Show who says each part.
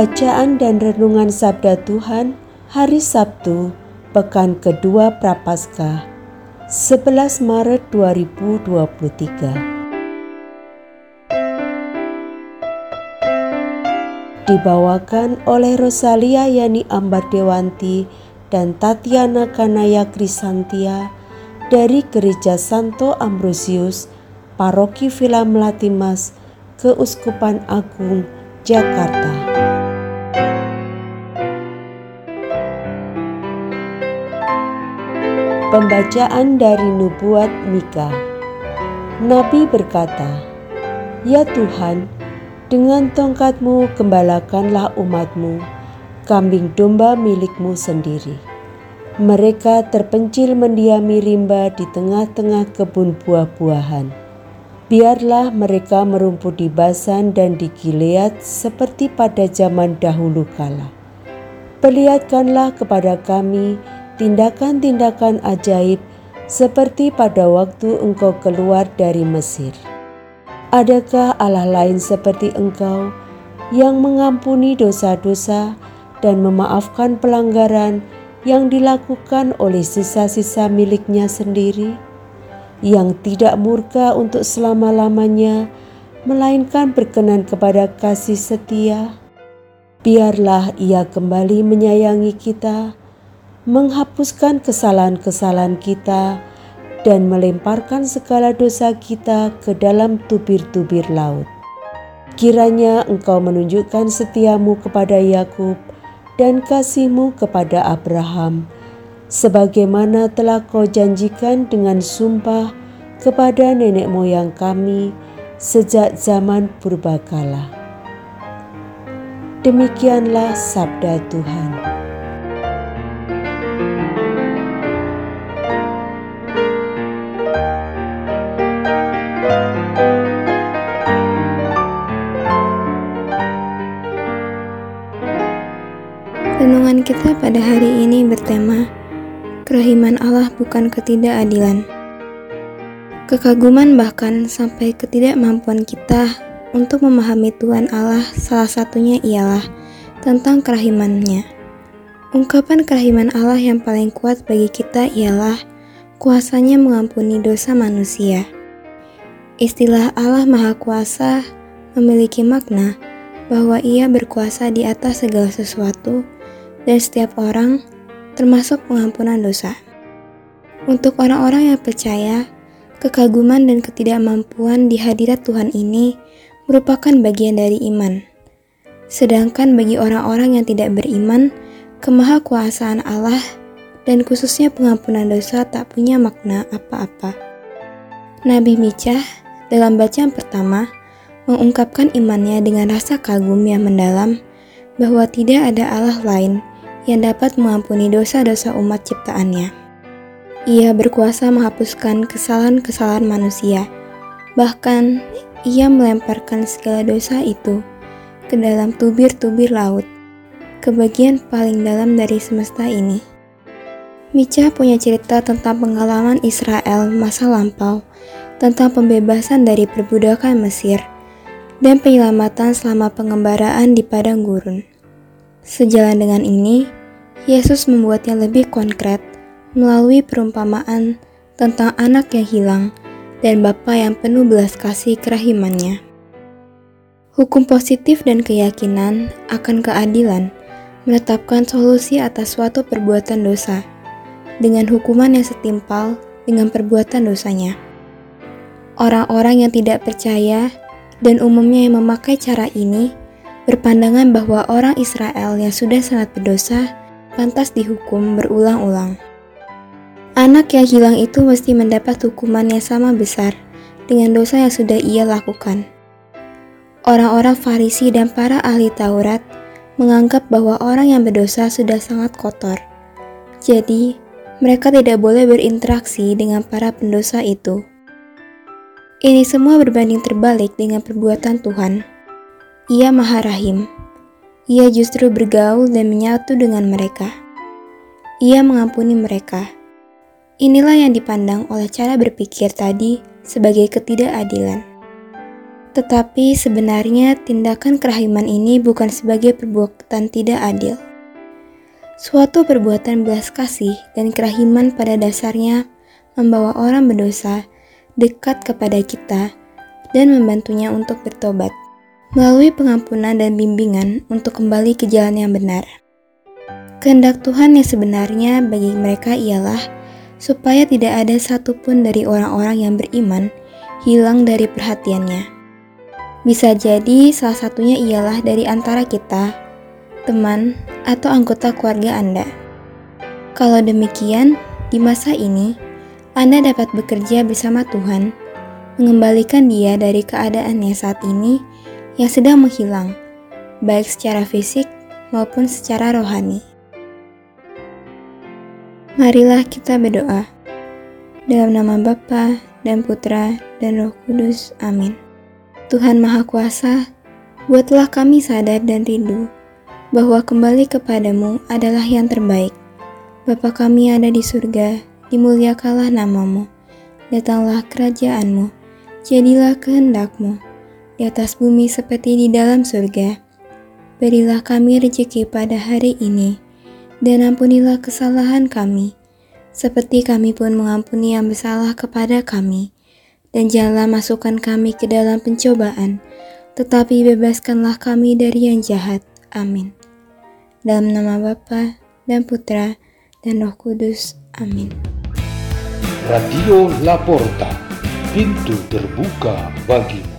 Speaker 1: Bacaan dan Renungan Sabda Tuhan Hari Sabtu, Pekan Kedua Prapaskah, 11 Maret 2023. Dibawakan oleh Rosalia Yani Ambar Dewanti dan Tatiana Kanaya Krisantia dari Gereja Santo Ambrosius, Paroki Villa Melatimas, Keuskupan Agung, Jakarta. Pembacaan dari Nubuat Mika Nabi berkata, Ya Tuhan, dengan tongkatmu gembalakanlah umatmu, kambing domba milikmu sendiri. Mereka terpencil mendiami rimba di tengah-tengah kebun buah-buahan. Biarlah mereka merumput di Basan dan di Gilead seperti pada zaman dahulu kala. Perlihatkanlah kepada kami tindakan-tindakan ajaib seperti pada waktu engkau keluar dari Mesir. Adakah Allah lain seperti engkau yang mengampuni dosa-dosa dan memaafkan pelanggaran yang dilakukan oleh sisa-sisa miliknya sendiri, yang tidak murka untuk selama-lamanya, melainkan berkenan kepada kasih setia? Biarlah ia kembali menyayangi kita, menghapuskan kesalahan-kesalahan kita, dan melemparkan segala dosa kita ke dalam tubir-tubir laut. Kiranya Engkau menunjukkan setiamu kepada Yakub dan kasihmu kepada Abraham, sebagaimana telah Kau janjikan dengan sumpah kepada nenek moyang kami sejak zaman purbakala. Demikianlah sabda Tuhan.
Speaker 2: Pada hari ini bertema Kerahiman Allah bukan ketidakadilan. Kekaguman bahkan sampai ketidakmampuan kita untuk memahami Tuhan Allah salah satunya ialah tentang kerahimannya. Ungkapan kerahiman Allah yang paling kuat bagi kita ialah kuasanya mengampuni dosa manusia. Istilah Allah Maha Kuasa memiliki makna bahwa ia berkuasa di atas segala sesuatu dan setiap orang, termasuk pengampunan dosa. Untuk orang-orang yang percaya, kekaguman dan ketidakmampuan di hadirat Tuhan ini merupakan bagian dari iman. Sedangkan bagi orang-orang yang tidak beriman, kemahakuasaan Allah dan khususnya pengampunan dosa tak punya makna apa-apa. Nabi Micah dalam bacaan pertama mengungkapkan imannya dengan rasa kagum yang mendalam bahwa tidak ada Allah lain yang dapat mengampuni dosa-dosa umat ciptaannya. Ia berkuasa menghapuskan kesalahan-kesalahan manusia. Bahkan, ia melemparkan segala dosa itu ke dalam tubir-tubir laut, ke bagian paling dalam dari semesta ini. Mica punya cerita tentang pengalaman Israel masa lampau, tentang pembebasan dari perbudakan Mesir, dan penyelamatan selama pengembaraan di padang gurun. Sejalan dengan ini, Yesus membuatnya lebih konkret melalui perumpamaan tentang anak yang hilang dan Bapa yang penuh belas kasih kerahimannya. Hukum positif dan keyakinan akan keadilan menetapkan solusi atas suatu perbuatan dosa dengan hukuman yang setimpal dengan perbuatan dosanya. Orang-orang yang tidak percaya dan umumnya yang memakai cara ini berpandangan bahwa orang Israel yang sudah sangat berdosa pantas dihukum berulang-ulang. Anak yang hilang itu mesti mendapat hukuman yang sama besar dengan dosa yang sudah ia lakukan. Orang-orang Farisi dan para ahli Taurat menganggap bahwa orang yang berdosa sudah sangat kotor. Jadi, mereka tidak boleh berinteraksi dengan para pendosa itu. Ini semua berbanding terbalik dengan perbuatan Tuhan. Ia Maha Rahim. Ia justru bergaul dan menyatu dengan mereka. Ia mengampuni mereka Inilah yang dipandang oleh cara berpikir tadi sebagai ketidakadilan. Tetapi sebenarnya tindakan kerahiman ini bukan sebagai perbuatan tidak adil. Suatu perbuatan belas kasih dan kerahiman pada dasarnya membawa orang berdosa dekat kepada kita dan membantunya untuk bertobat melalui pengampunan dan bimbingan untuk kembali ke jalan yang benar. Kehendak Tuhan yang sebenarnya bagi mereka ialah supaya tidak ada satupun dari orang-orang yang beriman hilang dari perhatiannya. Bisa jadi salah satunya ialah dari antara kita, teman, atau anggota keluarga Anda. Kalau demikian, di masa ini, Anda dapat bekerja bersama Tuhan, mengembalikan dia dari keadaannya saat ini yang sedang menghilang, baik secara fisik maupun secara rohani. Marilah kita berdoa. Dalam nama Bapa dan Putra dan Roh Kudus. Amin. Tuhan Maha Kuasa, buatlah kami sadar dan rindu bahwa kembali kepadamu adalah yang terbaik. Bapa kami ada di surga, dimuliakanlah namamu. Datanglah kerajaanmu, jadilah kehendakmu, di atas bumi seperti di dalam surga. Berilah kami rezeki pada hari ini, dan ampunilah kesalahan kami, seperti kami pun mengampuni yang bersalah kepada kami. Dan janganlah masukkan kami ke dalam pencobaan, tetapi bebaskanlah kami dari yang jahat. Amin. Dalam nama Bapa dan Putra dan Roh Kudus. Amin.
Speaker 3: Radio Laporta, pintu terbuka bagimu.